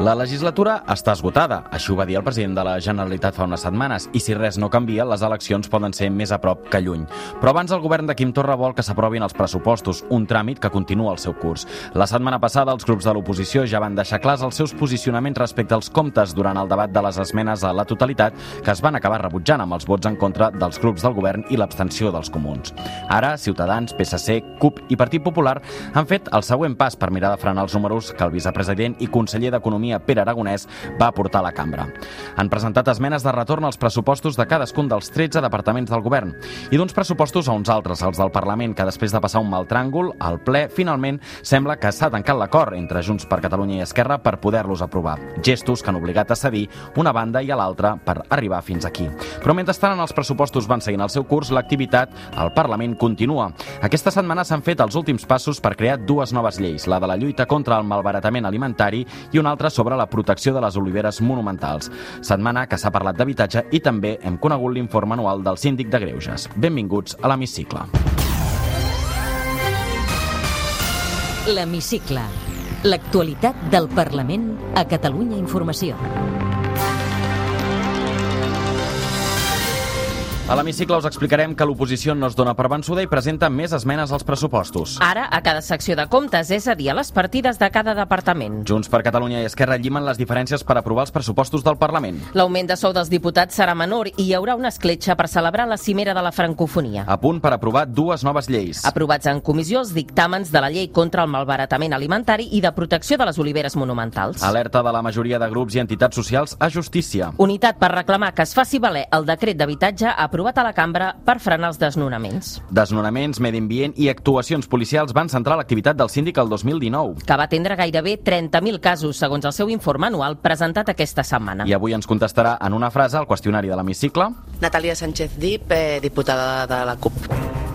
La legislatura està esgotada, així ho va dir el president de la Generalitat fa unes setmanes, i si res no canvia, les eleccions poden ser més a prop que lluny. Però abans el govern de Quim Torra vol que s'aprovin els pressupostos, un tràmit que continua el seu curs. La setmana passada, els grups de l'oposició ja van deixar clars els seus posicionaments respecte als comptes durant el debat de les esmenes a la totalitat, que es van acabar rebutjant amb els vots en contra dels grups del govern i l'abstenció dels comuns. Ara, Ciutadans, PSC, CUP i Partit Popular han fet el següent pas per mirar de frenar els números que el vicepresident i conseller d'Economia l'Economia, Pere Aragonès, va portar a la cambra. Han presentat esmenes de retorn als pressupostos de cadascun dels 13 departaments del govern i d'uns pressupostos a uns altres, els del Parlament, que després de passar un mal tràngol, al ple, finalment, sembla que s'ha tancat l'acord entre Junts per Catalunya i Esquerra per poder-los aprovar. Gestos que han obligat a cedir una banda i a l'altra per arribar fins aquí. Però mentrestant els pressupostos van seguint el seu curs, l'activitat al Parlament continua. Aquesta setmana s'han fet els últims passos per crear dues noves lleis, la de la lluita contra el malbaratament alimentari i una altra sobre la protecció de les oliveres monumentals. Setmana que s'ha parlat d'habitatge i també hem conegut l'informe anual del síndic de Greuges. Benvinguts a l'Hemicicle. L'Hemicicle. L'actualitat del Parlament a Catalunya Informació. A l'hemicicle us explicarem que l'oposició no es dona per vençuda i presenta més esmenes als pressupostos. Ara, a cada secció de comptes, és a dir, a les partides de cada departament. Junts per Catalunya i Esquerra llimen les diferències per aprovar els pressupostos del Parlament. L'augment de sou dels diputats serà menor i hi haurà una escletxa per celebrar la cimera de la francofonia. A punt per aprovar dues noves lleis. Aprovats en comissió els dictàmens de la llei contra el malbaratament alimentari i de protecció de les oliveres monumentals. Alerta de la majoria de grups i entitats socials a justícia. Unitat per reclamar que es faci valer el decret d'habitatge aprovat a la cambra per frenar els desnonaments. Desnonaments, medi ambient i actuacions policials van centrar l'activitat del síndic el 2019. Que va atendre gairebé 30.000 casos, segons el seu informe anual presentat aquesta setmana. I avui ens contestarà en una frase al qüestionari de l'hemicicle. Natàlia Sánchez Dip, eh, diputada de la CUP.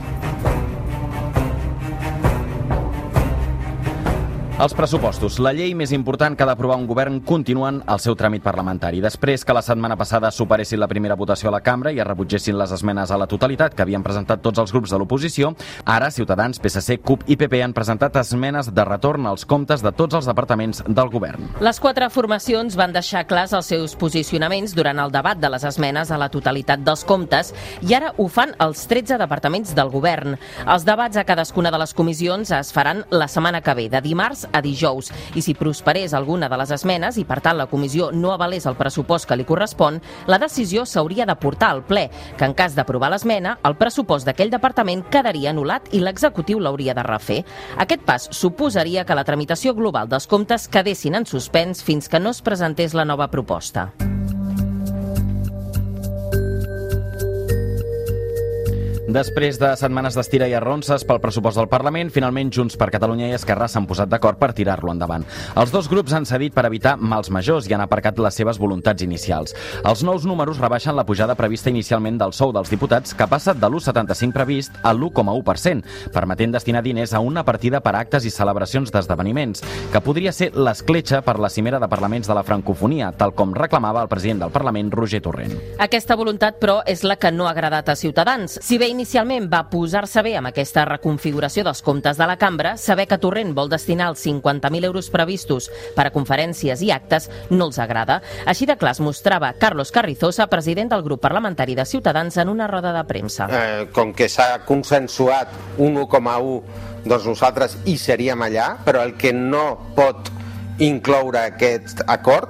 Els pressupostos, la llei més important que ha d'aprovar un govern, continuen el seu tràmit parlamentari. Després que la setmana passada superessin la primera votació a la cambra i es rebutgessin les esmenes a la totalitat que havien presentat tots els grups de l'oposició, ara Ciutadans, PSC, CUP i PP han presentat esmenes de retorn als comptes de tots els departaments del govern. Les quatre formacions van deixar clars els seus posicionaments durant el debat de les esmenes a la totalitat dels comptes i ara ho fan els 13 departaments del govern. Els debats a cadascuna de les comissions es faran la setmana que ve, de dimarts a dijous. I si prosperés alguna de les esmenes i, per tant, la comissió no avalés el pressupost que li correspon, la decisió s'hauria de portar al ple, que en cas d'aprovar l'esmena, el pressupost d'aquell departament quedaria anul·lat i l'executiu l'hauria de refer. Aquest pas suposaria que la tramitació global dels comptes quedessin en suspens fins que no es presentés la nova proposta. Després de setmanes d'estira i arronses pel pressupost del Parlament, finalment Junts per Catalunya i Esquerra s'han posat d'acord per tirar-lo endavant. Els dos grups han cedit per evitar mals majors i han aparcat les seves voluntats inicials. Els nous números rebaixen la pujada prevista inicialment del sou dels diputats, que passa de l'1,75 previst a l'1,1%, permetent destinar diners a una partida per actes i celebracions d'esdeveniments, que podria ser l'escletxa per la cimera de parlaments de la francofonia, tal com reclamava el president del Parlament, Roger Torrent. Aquesta voluntat, però, és la que no ha agradat a Ciutadans. Si bé inicialment va posar-se bé amb aquesta reconfiguració dels comptes de la cambra, saber que Torrent vol destinar els 50.000 euros previstos per a conferències i actes no els agrada. Així de clar es mostrava Carlos Carrizosa, president del grup parlamentari de Ciutadans, en una roda de premsa. Eh, com que s'ha consensuat un 1,1, doncs nosaltres hi seríem allà, però el que no pot incloure aquest acord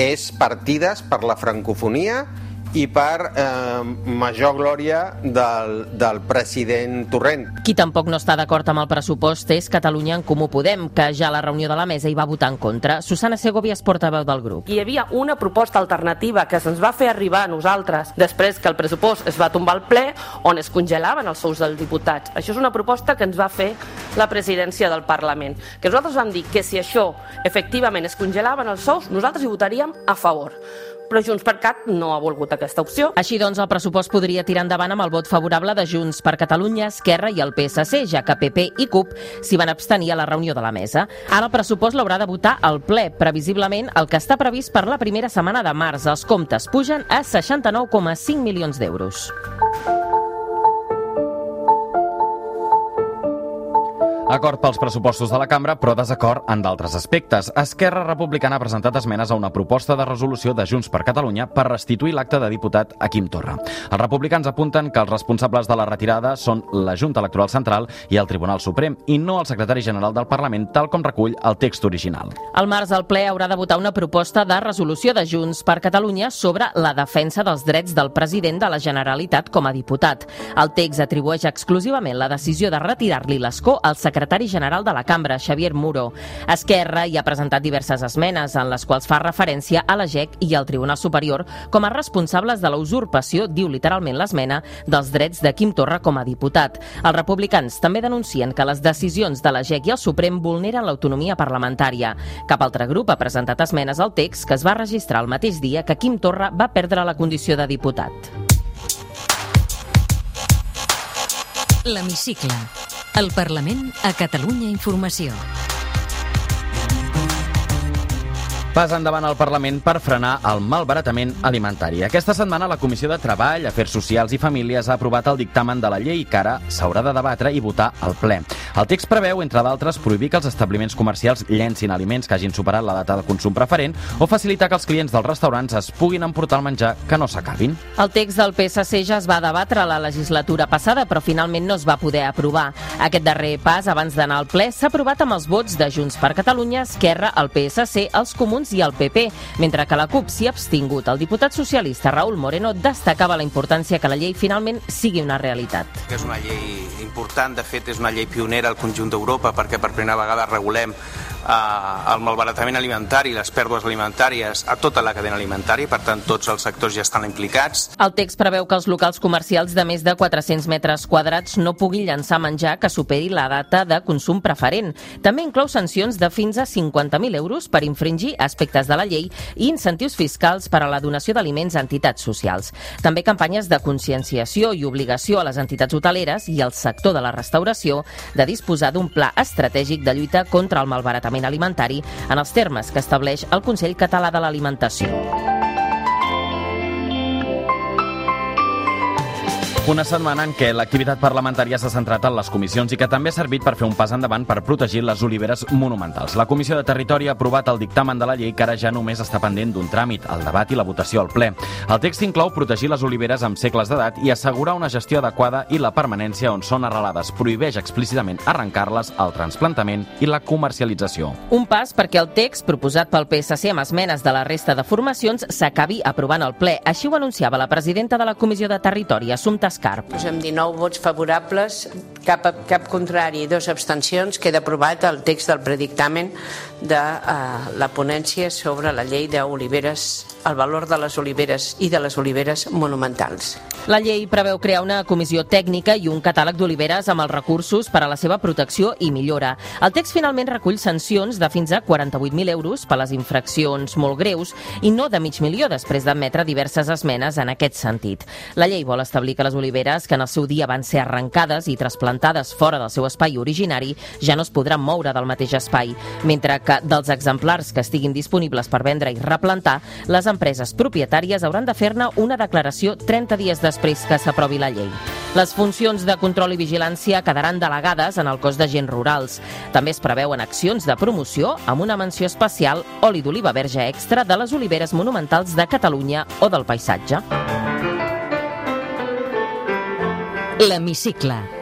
és partides per la francofonia i per eh, major glòria del, del president Torrent. Qui tampoc no està d'acord amb el pressupost és Catalunya en Comú Podem, que ja a la reunió de la mesa hi va votar en contra. Susana Segovia és portaveu del grup. Hi havia una proposta alternativa que se'ns va fer arribar a nosaltres després que el pressupost es va tombar al ple on es congelaven els sous dels diputats. Això és una proposta que ens va fer la presidència del Parlament. Que nosaltres vam dir que si això efectivament es congelaven els sous, nosaltres hi votaríem a favor però Junts per Cat no ha volgut aquesta opció. Així doncs, el pressupost podria tirar endavant amb el vot favorable de Junts per Catalunya, Esquerra i el PSC, ja que PP i CUP s'hi van abstenir a la reunió de la mesa. Ara el pressupost l'haurà de votar el ple, previsiblement el que està previst per la primera setmana de març. Els comptes pugen a 69,5 milions d'euros. Acord pels pressupostos de la cambra, però desacord en d'altres aspectes. Esquerra Republicana ha presentat esmenes a una proposta de resolució de Junts per Catalunya per restituir l'acte de diputat a Quim Torra. Els republicans apunten que els responsables de la retirada són la Junta Electoral Central i el Tribunal Suprem, i no el secretari general del Parlament, tal com recull el text original. Al març el ple haurà de votar una proposta de resolució de Junts per Catalunya sobre la defensa dels drets del president de la Generalitat com a diputat. El text atribueix exclusivament la decisió de retirar-li l'escó al secretari secretari general de la cambra, Xavier Muro. Esquerra hi ha presentat diverses esmenes en les quals fa referència a la GEC i al Tribunal Superior com a responsables de la usurpació, diu literalment l'esmena, dels drets de Quim Torra com a diputat. Els republicans també denuncien que les decisions de la GEC i el Suprem vulneren l'autonomia parlamentària. Cap altre grup ha presentat esmenes al text que es va registrar el mateix dia que Quim Torra va perdre la condició de diputat. L'Hemicicle. El Parlament a Catalunya Informació. Pas endavant al Parlament per frenar el malbaratament alimentari. Aquesta setmana la Comissió de Treball, Afers Socials i Famílies ha aprovat el dictamen de la llei que ara s'haurà de debatre i votar al ple. El text preveu, entre d'altres, prohibir que els establiments comercials llencin aliments que hagin superat la data de consum preferent o facilitar que els clients dels restaurants es puguin emportar el menjar que no s'acabin. El text del PSC ja es va debatre a la legislatura passada, però finalment no es va poder aprovar. Aquest darrer pas, abans d'anar al ple, s'ha aprovat amb els vots de Junts per Catalunya, Esquerra, el PSC, els Comuns i el PP, mentre que la CUP s'hi ha abstingut. El diputat socialista Raúl Moreno destacava la importància que la llei finalment sigui una realitat. És una llei important, de fet és una llei pionera al conjunt d'Europa perquè per primera vegada regulem el malbaratament alimentari, les pèrdues alimentàries a tota la cadena alimentària, per tant tots els sectors ja estan implicats. El text preveu que els locals comercials de més de 400 metres quadrats no puguin llançar menjar que superi la data de consum preferent. També inclou sancions de fins a 50.000 euros per infringir aspectes de la llei i incentius fiscals per a la donació d'aliments a entitats socials. També campanyes de conscienciació i obligació a les entitats hoteleres i al sector de la restauració de disposar d'un pla estratègic de lluita contra el malbaratament malbaratament alimentari en els termes que estableix el Consell Català de l'Alimentació. Una setmana en què l'activitat parlamentària s'ha centrat en les comissions i que també ha servit per fer un pas endavant per protegir les oliveres monumentals. La Comissió de Territori ha aprovat el dictamen de la llei que ara ja només està pendent d'un tràmit, el debat i la votació al ple. El text inclou protegir les oliveres amb segles d'edat i assegurar una gestió adequada i la permanència on són arrelades. Prohibeix explícitament arrencar-les, el transplantament i la comercialització. Un pas perquè el text proposat pel PSC amb esmenes de la resta de formacions s'acabi aprovant al ple. Així ho anunciava la presidenta de la Comissió de Territori, Assumpta Escarp. Amb 19 vots favorables, cap, cap contrari i dues abstencions, queda aprovat el text del predictamen de uh, la ponència sobre la llei d'oliveres, el valor de les oliveres i de les oliveres monumentals. La llei preveu crear una comissió tècnica i un catàleg d'oliveres amb els recursos per a la seva protecció i millora. El text finalment recull sancions de fins a 48.000 euros per les infraccions molt greus i no de mig milió després d'admetre diverses esmenes en aquest sentit. La llei vol establir que les oliveres que en el seu dia van ser arrencades i trasplantades fora del seu espai originari ja no es podran moure del mateix espai, mentre que dels exemplars que estiguin disponibles per vendre i replantar, les empreses propietàries hauran de fer-ne una declaració 30 dies després que s'aprovi la llei. Les funcions de control i vigilància quedaran delegades en el cos d'agents rurals. També es preveuen accions de promoció amb una menció especial oli d'oliva verge extra de les oliveres monumentals de Catalunya o del paisatge. L'Hemicicle.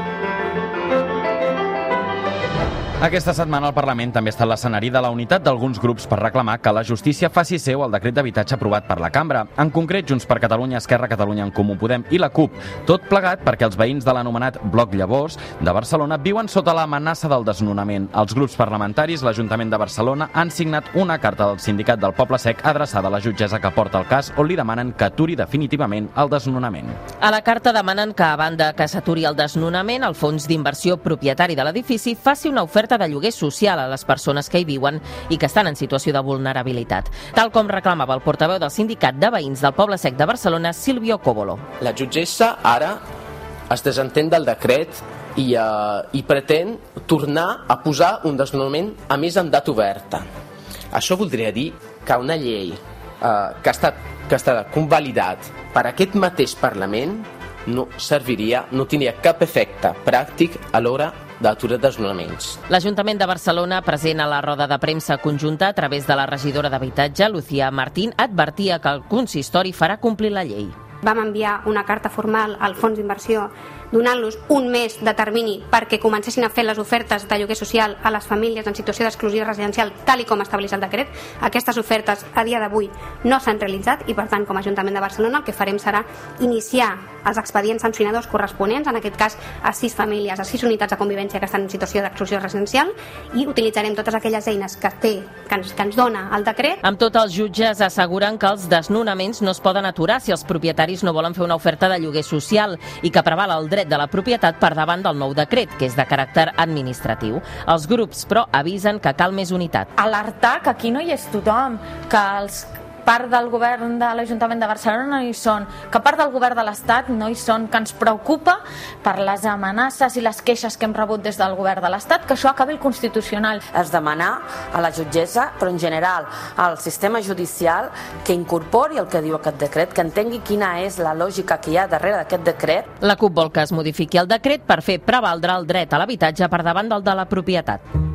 Aquesta setmana al Parlament també està l'escenari de la unitat d'alguns grups per reclamar que la justícia faci seu el decret d'habitatge aprovat per la cambra. En concret, Junts per Catalunya, Esquerra Catalunya en Comú Podem i la CUP. Tot plegat perquè els veïns de l'anomenat Bloc Llavors de Barcelona viuen sota l'amenaça del desnonament. Els grups parlamentaris, l'Ajuntament de Barcelona, han signat una carta del Sindicat del Poble Sec adreçada a la jutgessa que porta el cas on li demanen que aturi definitivament el desnonament. A la carta demanen que, a banda que s'aturi el desnonament, el fons d'inversió propietari de l'edifici faci una oferta oferta de lloguer social a les persones que hi viuen i que estan en situació de vulnerabilitat, tal com reclamava el portaveu del sindicat de veïns del Poble Sec de Barcelona, Silvio Cobolo. La jutgessa ara es desentén del decret i, uh, i pretén tornar a posar un desnonament a més en data oberta. Això voldria dir que una llei uh, que, ha estat, que ha estat convalidat per aquest mateix Parlament no serviria, no tindria cap efecte pràctic a l'hora d'aturar desnonaments. L'Ajuntament de Barcelona, present a la roda de premsa conjunta a través de la regidora d'Habitatge, Lucía Martín, advertia que el consistori farà complir la llei. Vam enviar una carta formal al fons d'inversió donant-los un mes de termini perquè comencessin a fer les ofertes de lloguer social a les famílies en situació d'exclusió residencial tal i com estableix el decret. Aquestes ofertes a dia d'avui no s'han realitzat i per tant com a Ajuntament de Barcelona el que farem serà iniciar els expedients sancionadors corresponents, en aquest cas a sis famílies, a sis unitats de convivència que estan en situació d'exclusió residencial i utilitzarem totes aquelles eines que té, que ens, que ens dona el decret. Amb tot, els jutges asseguren que els desnonaments no es poden aturar si els propietaris no volen fer una oferta de lloguer social i que preval el dret de la propietat per davant del nou decret, que és de caràcter administratiu. Els grups, però, avisen que cal més unitat. Alertar que aquí no hi és tothom, que els part del govern de l'Ajuntament de Barcelona no hi són, que part del govern de l'Estat no hi són, que ens preocupa per les amenaces i les queixes que hem rebut des del govern de l'Estat, que això acabi el Constitucional. Es demanar a la jutgessa, però en general al sistema judicial, que incorpori el que diu aquest decret, que entengui quina és la lògica que hi ha darrere d'aquest decret. La CUP vol que es modifiqui el decret per fer prevaldre el dret a l'habitatge per davant del de la propietat.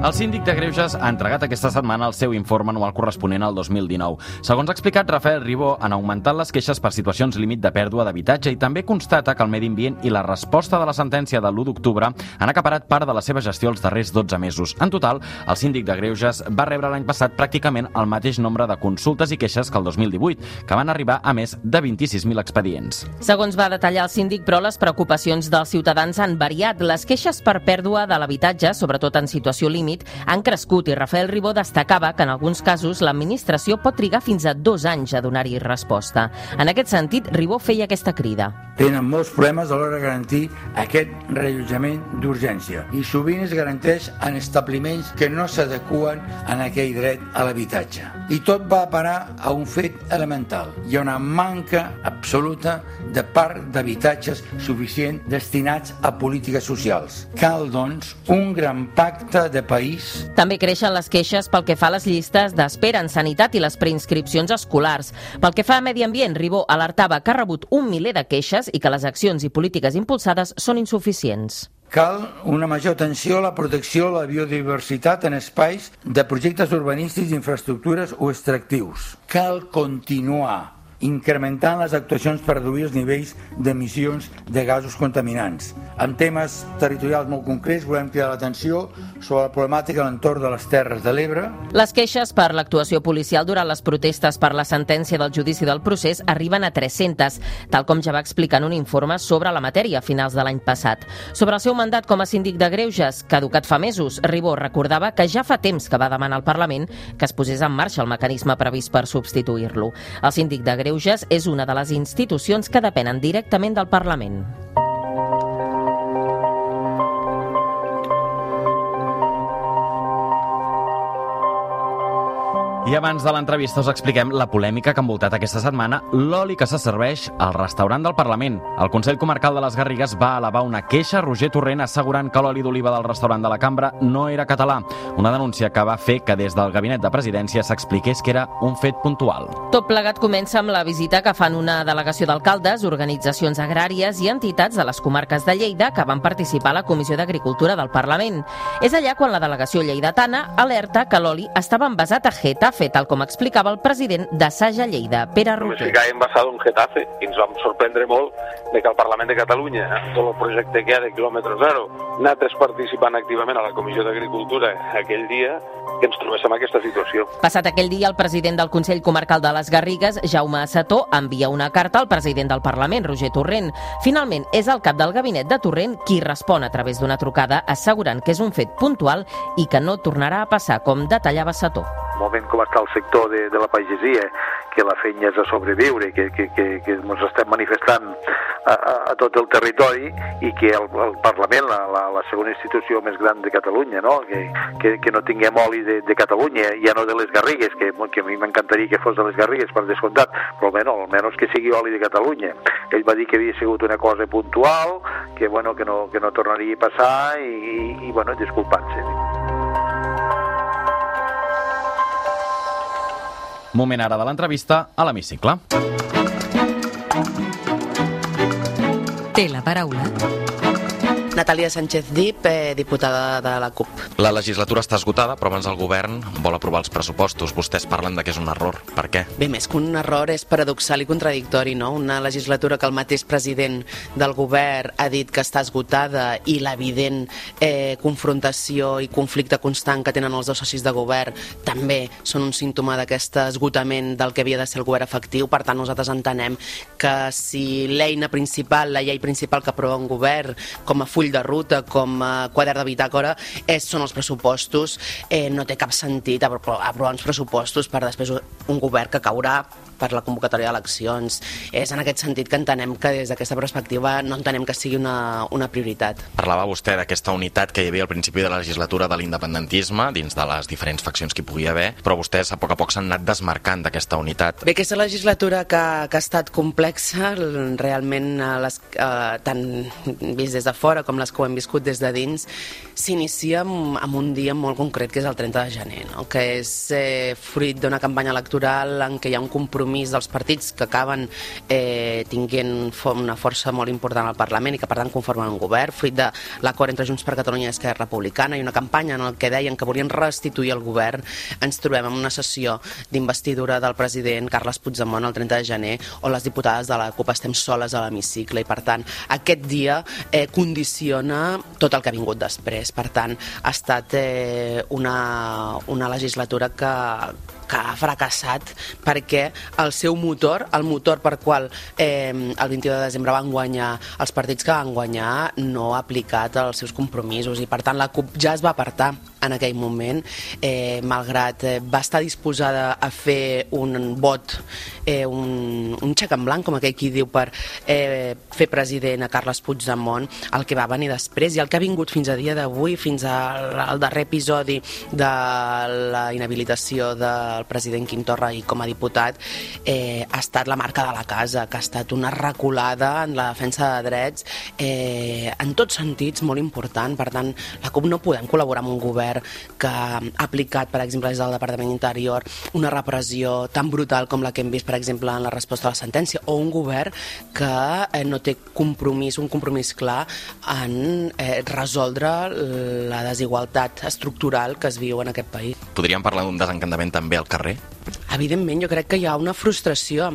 El síndic de Greuges ha entregat aquesta setmana el seu informe anual corresponent al 2019. Segons ha explicat Rafael Ribó, han augmentat les queixes per situacions límit de pèrdua d'habitatge i també constata que el medi ambient i la resposta de la sentència de l'1 d'octubre han acaparat part de la seva gestió els darrers 12 mesos. En total, el síndic de Greuges va rebre l'any passat pràcticament el mateix nombre de consultes i queixes que el 2018, que van arribar a més de 26.000 expedients. Segons va detallar el síndic, però les preocupacions dels ciutadans han variat. Les queixes per pèrdua de l'habitatge, sobretot en situació límit, límit han crescut i Rafael Ribó destacava que en alguns casos l'administració pot trigar fins a dos anys a donar-hi resposta. En aquest sentit, Ribó feia aquesta crida. Tenen molts problemes a l'hora de garantir aquest rellotjament d'urgència i sovint es garanteix en establiments que no s'adequen en aquell dret a l'habitatge. I tot va parar a un fet elemental. Hi ha una manca absoluta de part d'habitatges suficient destinats a polítiques socials. Cal, doncs, un gran pacte de país país. També creixen les queixes pel que fa a les llistes d'espera en sanitat i les preinscripcions escolars. Pel que fa a medi ambient, Ribó alertava que ha rebut un miler de queixes i que les accions i polítiques impulsades són insuficients. Cal una major atenció a la protecció de la biodiversitat en espais de projectes urbanístics, infraestructures o extractius. Cal continuar incrementant les actuacions per reduir els nivells d'emissions de gasos contaminants. En temes territorials molt concrets volem cridar l'atenció sobre la problemàtica a l'entorn de les Terres de l'Ebre. Les queixes per l'actuació policial durant les protestes per la sentència del judici del procés arriben a 300, tal com ja va explicar en un informe sobre la matèria a finals de l'any passat. Sobre el seu mandat com a síndic de Greuges, caducat fa mesos, Ribó recordava que ja fa temps que va demanar al Parlament que es posés en marxa el mecanisme previst per substituir-lo. El síndic de Greuges Greuges és una de les institucions que depenen directament del Parlament. I abans de l'entrevista us expliquem la polèmica que ha envoltat aquesta setmana l'oli que se serveix al restaurant del Parlament. El Consell Comarcal de les Garrigues va elevar una queixa a Roger Torrent assegurant que l'oli d'oliva del restaurant de la Cambra no era català. Una denúncia que va fer que des del gabinet de presidència s'expliqués que era un fet puntual. Tot plegat comença amb la visita que fan una delegació d'alcaldes, organitzacions agràries i entitats de les comarques de Lleida que van participar a la Comissió d'Agricultura del Parlament. És allà quan la delegació lleidatana alerta que l'oli estava envasat a Getafe Getafe, tal com explicava el president de Saja Lleida, Pere Roquer. Música envasado en Getafe i ens vam sorprendre molt de que el Parlament de Catalunya, tot el projecte que hi ha de quilòmetre zero, nosaltres participant activament a la Comissió d'Agricultura aquell dia que ens trobéssim en aquesta situació. Passat aquell dia, el president del Consell Comarcal de les Garrigues, Jaume Sató, envia una carta al president del Parlament, Roger Torrent. Finalment, és el cap del gabinet de Torrent qui respon a través d'una trucada assegurant que és un fet puntual i que no tornarà a passar, com detallava Sató moment com està el sector de, de la pagesia, que la feina és de sobreviure, que, que, que, que ens estem manifestant a, a, a tot el territori i que el, el Parlament, la, la, la segona institució més gran de Catalunya, no? que, que, que no tinguem oli de, de Catalunya, ja no de les Garrigues, que, que a mi m'encantaria que fos de les Garrigues per descomptat, però almenys, almenys que sigui oli de Catalunya. Ell va dir que havia sigut una cosa puntual, que, bueno, que, no, que no tornaria a passar i, i bueno, disculpant-se. Moment ara de l'entrevista a l'hemicicle. Té la paraula Natàlia Sánchez Dip, eh, diputada de la CUP. La legislatura està esgotada, però abans el govern vol aprovar els pressupostos. Vostès parlen de que és un error. Per què? Bé, més que un error és paradoxal i contradictori, no? Una legislatura que el mateix president del govern ha dit que està esgotada i l'evident eh, confrontació i conflicte constant que tenen els dos socis de govern també són un símptoma d'aquest esgotament del que havia de ser el govern efectiu. Per tant, nosaltres entenem que si l'eina principal, la llei principal que aprova un govern com a full full de ruta com a quadern de bitàcora és, són els pressupostos. Eh, no té cap sentit aprovar uns pressupostos per després un govern que caurà per la convocatòria d'eleccions. És en aquest sentit que entenem que des d'aquesta perspectiva no entenem que sigui una, una prioritat. Parlava vostè d'aquesta unitat que hi havia al principi de la legislatura de l'independentisme dins de les diferents faccions que hi podia haver, però vostès a poc a poc s'han anat desmarcant d'aquesta unitat. Bé, aquesta legislatura que, que ha estat complexa, realment les, eh, tant vist des de fora com les que ho hem viscut des de dins, s'inicia amb, amb un dia molt concret, que és el 30 de gener, no? que és eh, fruit d'una campanya electoral en què hi ha un compromís dels partits que acaben eh, tinguent una força molt important al Parlament i que per tant conformen un govern, fruit de l'acord entre Junts per Catalunya i Esquerra Republicana i una campanya en el que deien que volien restituir el govern, ens trobem en una sessió d'investidura del president Carles Puigdemont el 30 de gener on les diputades de la CUP estem soles a l'hemicicle i per tant aquest dia eh, condiciona tot el que ha vingut després. Per tant, ha estat eh, una, una legislatura que, que ha fracassat perquè el seu motor, el motor per qual eh, el 22 de desembre van guanyar els partits que van guanyar, no ha aplicat els seus compromisos i per tant la CUP ja es va apartar en aquell moment, eh, malgrat eh, va estar disposada a fer un vot, eh, un, un xec en blanc, com aquell qui diu, per eh, fer president a Carles Puigdemont, el que va venir després i el que ha vingut fins a dia d'avui, fins al, al darrer episodi de la inhabilitació del el president Quim Torra i com a diputat eh, ha estat la marca de la casa, que ha estat una reculada en la defensa de drets eh, en tots sentits molt important. Per tant, la CUP no podem col·laborar amb un govern que ha aplicat, per exemple, des del Departament Interior una repressió tan brutal com la que hem vist, per exemple, en la resposta a la sentència, o un govern que eh, no té compromís, un compromís clar en eh, resoldre la desigualtat estructural que es viu en aquest país. Podríem parlar d'un desencantament també al carrer? Evidentment, jo crec que hi ha una frustració.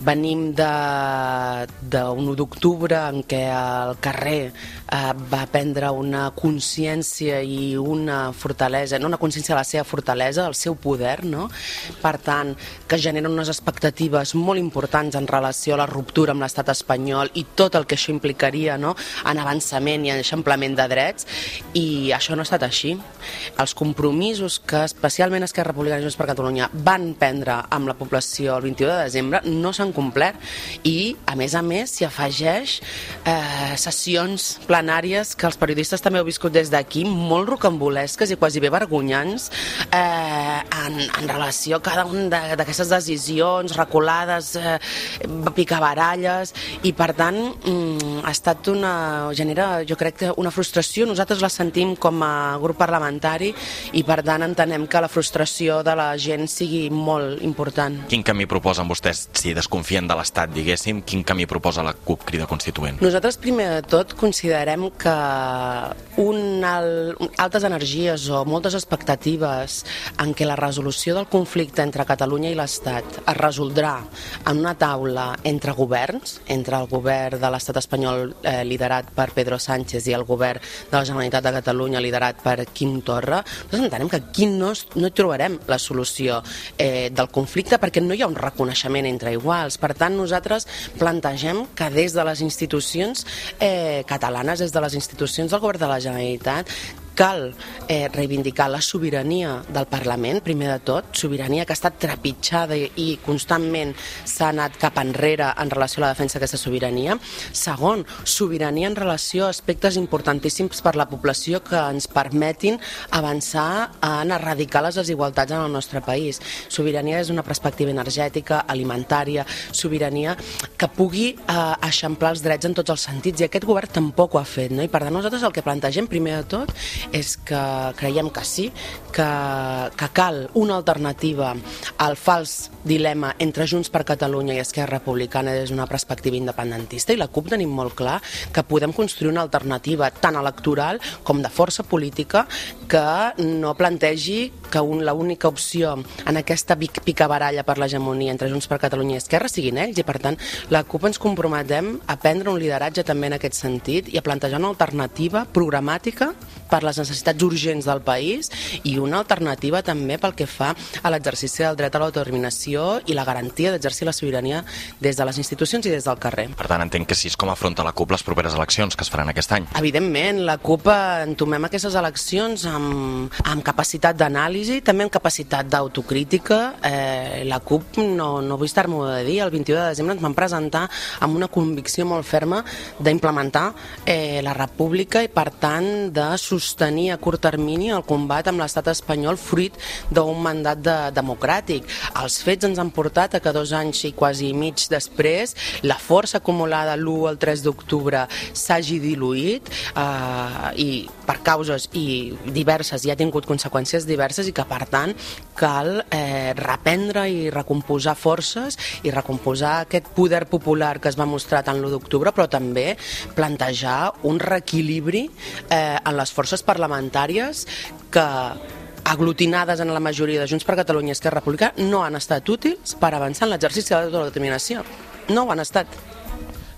Venim d'un 1 d'octubre en què el carrer eh, va prendre una consciència i una fortalesa, no una consciència de la seva fortalesa, el seu poder, no? Per tant, que generen unes expectatives molt importants en relació a la ruptura amb l'estat espanyol i tot el que això implicaria no? en avançament i en eixamplament de drets, i això no ha estat així. Els compromisos que especialment Esquerra Republicana i Junts per Catalunya van prendre amb la població el 21 de desembre no s'han complert i, a més a més, s'hi afegeix eh, sessions plenàries que els periodistes també heu viscut des d'aquí, molt rocambolesques i quasi bé vergonyants eh, en, en relació a cada una d'aquestes decisions reculades, eh, picabaralles i per tant mm, ha estat una, genera jo crec que una frustració, nosaltres la sentim com a grup parlamentari i per tant entenem que la frustració de la gent sigui molt important. Quin camí proposen vostès, si desconfien de l'Estat, diguéssim, quin camí proposa la CUP Crida Constituent? Nosaltres, primer de tot, considerem que un alt, altes energies o moltes expectatives en què la resolució del conflicte entre Catalunya i l'Estat es resoldrà en una taula entre governs, entre el govern de l'estat espanyol eh, liderat per Pedro Sánchez i el govern de la Generalitat de Catalunya liderat per Quim Torra, nosaltres entenem que aquí no, no trobarem la solució eh, del conflicte perquè no hi ha un reconeixement entre iguals. Per tant, nosaltres plantegem que des de les institucions eh, catalanes, des de les institucions del govern de la Generalitat, cal eh, reivindicar la sobirania del Parlament, primer de tot, sobirania que ha estat trepitjada i constantment s'ha anat cap enrere en relació a la defensa d'aquesta sobirania. Segon, sobirania en relació a aspectes importantíssims per la població que ens permetin avançar en erradicar les desigualtats en el nostre país. Sobirania és una perspectiva energètica, alimentària, sobirania que pugui eh, eixamplar els drets en tots els sentits i aquest govern tampoc ho ha fet. No? I per tant nosaltres el que plantegem primer de tot és que creiem que sí, que, que cal una alternativa al fals dilema entre Junts per Catalunya i Esquerra Republicana des d'una perspectiva independentista i la CUP tenim molt clar que podem construir una alternativa tant electoral com de força política que no plantegi que un, l'única opció en aquesta picabaralla per l'hegemonia entre Junts per Catalunya i Esquerra siguin ells i per tant la CUP ens comprometem a prendre un lideratge també en aquest sentit i a plantejar una alternativa programàtica per les necessitats urgents del país i una alternativa també pel que fa a l'exercici del dret a l'autodeterminació i la garantia d'exercir la sobirania des de les institucions i des del carrer. Per tant, entenc que així és com afronta la CUP les properes eleccions que es faran aquest any. Evidentment, la CUP entomem aquestes eleccions amb, amb capacitat d'anàlisi, també amb capacitat d'autocrítica. Eh, la CUP, no, no vull estar-m'ho de dir, el 21 de desembre ens vam presentar amb una convicció molt ferma d'implementar eh, la república i, per tant, de sostenir a curt termini el combat amb l'estat espanyol fruit d'un mandat de, democràtic. Els fets ens han portat a que dos anys i quasi mig després la força acumulada l'1 al 3 d'octubre s'hagi diluït eh, i per causes i diverses i ha tingut conseqüències diverses i que per tant cal eh, reprendre i recomposar forces i recomposar aquest poder popular que es va mostrar tant l'1 d'octubre però també plantejar un reequilibri eh, en les forces parlamentàries que aglutinades en la majoria de Junts per Catalunya i Esquerra Republicana no han estat útils per avançar en l'exercici de l'autodeterminació. No ho han estat.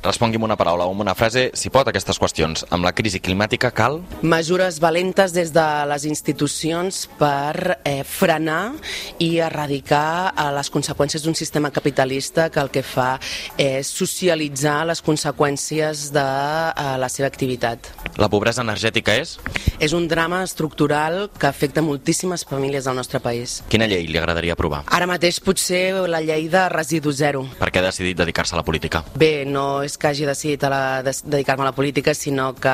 Respongui'm una paraula o una frase, si pot, aquestes qüestions. Amb la crisi climàtica cal... Mesures valentes des de les institucions per eh, frenar i erradicar eh, les conseqüències d'un sistema capitalista que el que fa és socialitzar les conseqüències de eh, la seva activitat. La pobresa energètica és? És un drama estructural que afecta moltíssimes famílies del nostre país. Quina llei li agradaria aprovar? Ara mateix potser la llei de residu zero. Per què ha decidit dedicar-se a la política? Bé, no és que hagi decidit a la, de, dedicar-me a la política, sinó que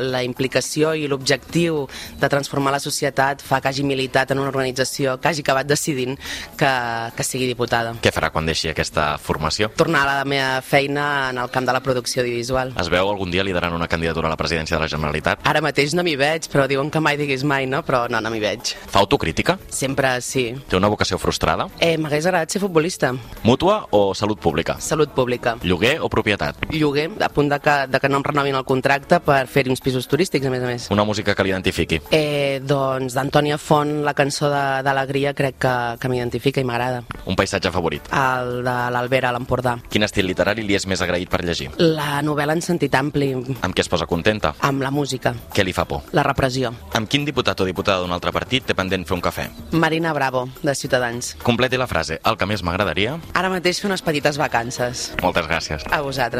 la implicació i l'objectiu de transformar la societat fa que hagi militat en una organització que hagi acabat decidint que, que sigui diputada. Què farà quan deixi aquesta formació? Tornar a la meva feina en el camp de la producció audiovisual. Es veu algun dia liderant una candidatura a la presidència de la Generalitat? Ara mateix no m'hi veig, però diuen que mai diguis mai, no? Però no, no m'hi veig. Fa autocrítica? Sempre sí. Té una vocació frustrada? Eh, M'hagués agradat ser futbolista. Mútua o salut pública? Salut pública. Lloguer o propietat? Lloguer, a punt de que, de que no em renovin el contracte per fer-hi uns pisos turístics, a més a més. Una música que l'identifiqui? Eh, doncs d'Antònia Font, la cançó d'Alegria, crec que, que m'identifica i m'agrada. Un paisatge favorit? El de l'Albera, a l'Empordà. Quin estil literari li és més agraït per llegir? La novel·la en sentit ampli. Amb què es posa contenta? Amb la música. Què li fa por? La repressió. Amb quin diputat o diputada d'un altre partit té pendent fer un cafè? Marina Bravo, de Ciutadans. Completi la frase. El que més m'agradaria? Ara mateix fer unes petites vacances. Moltes gràcies. A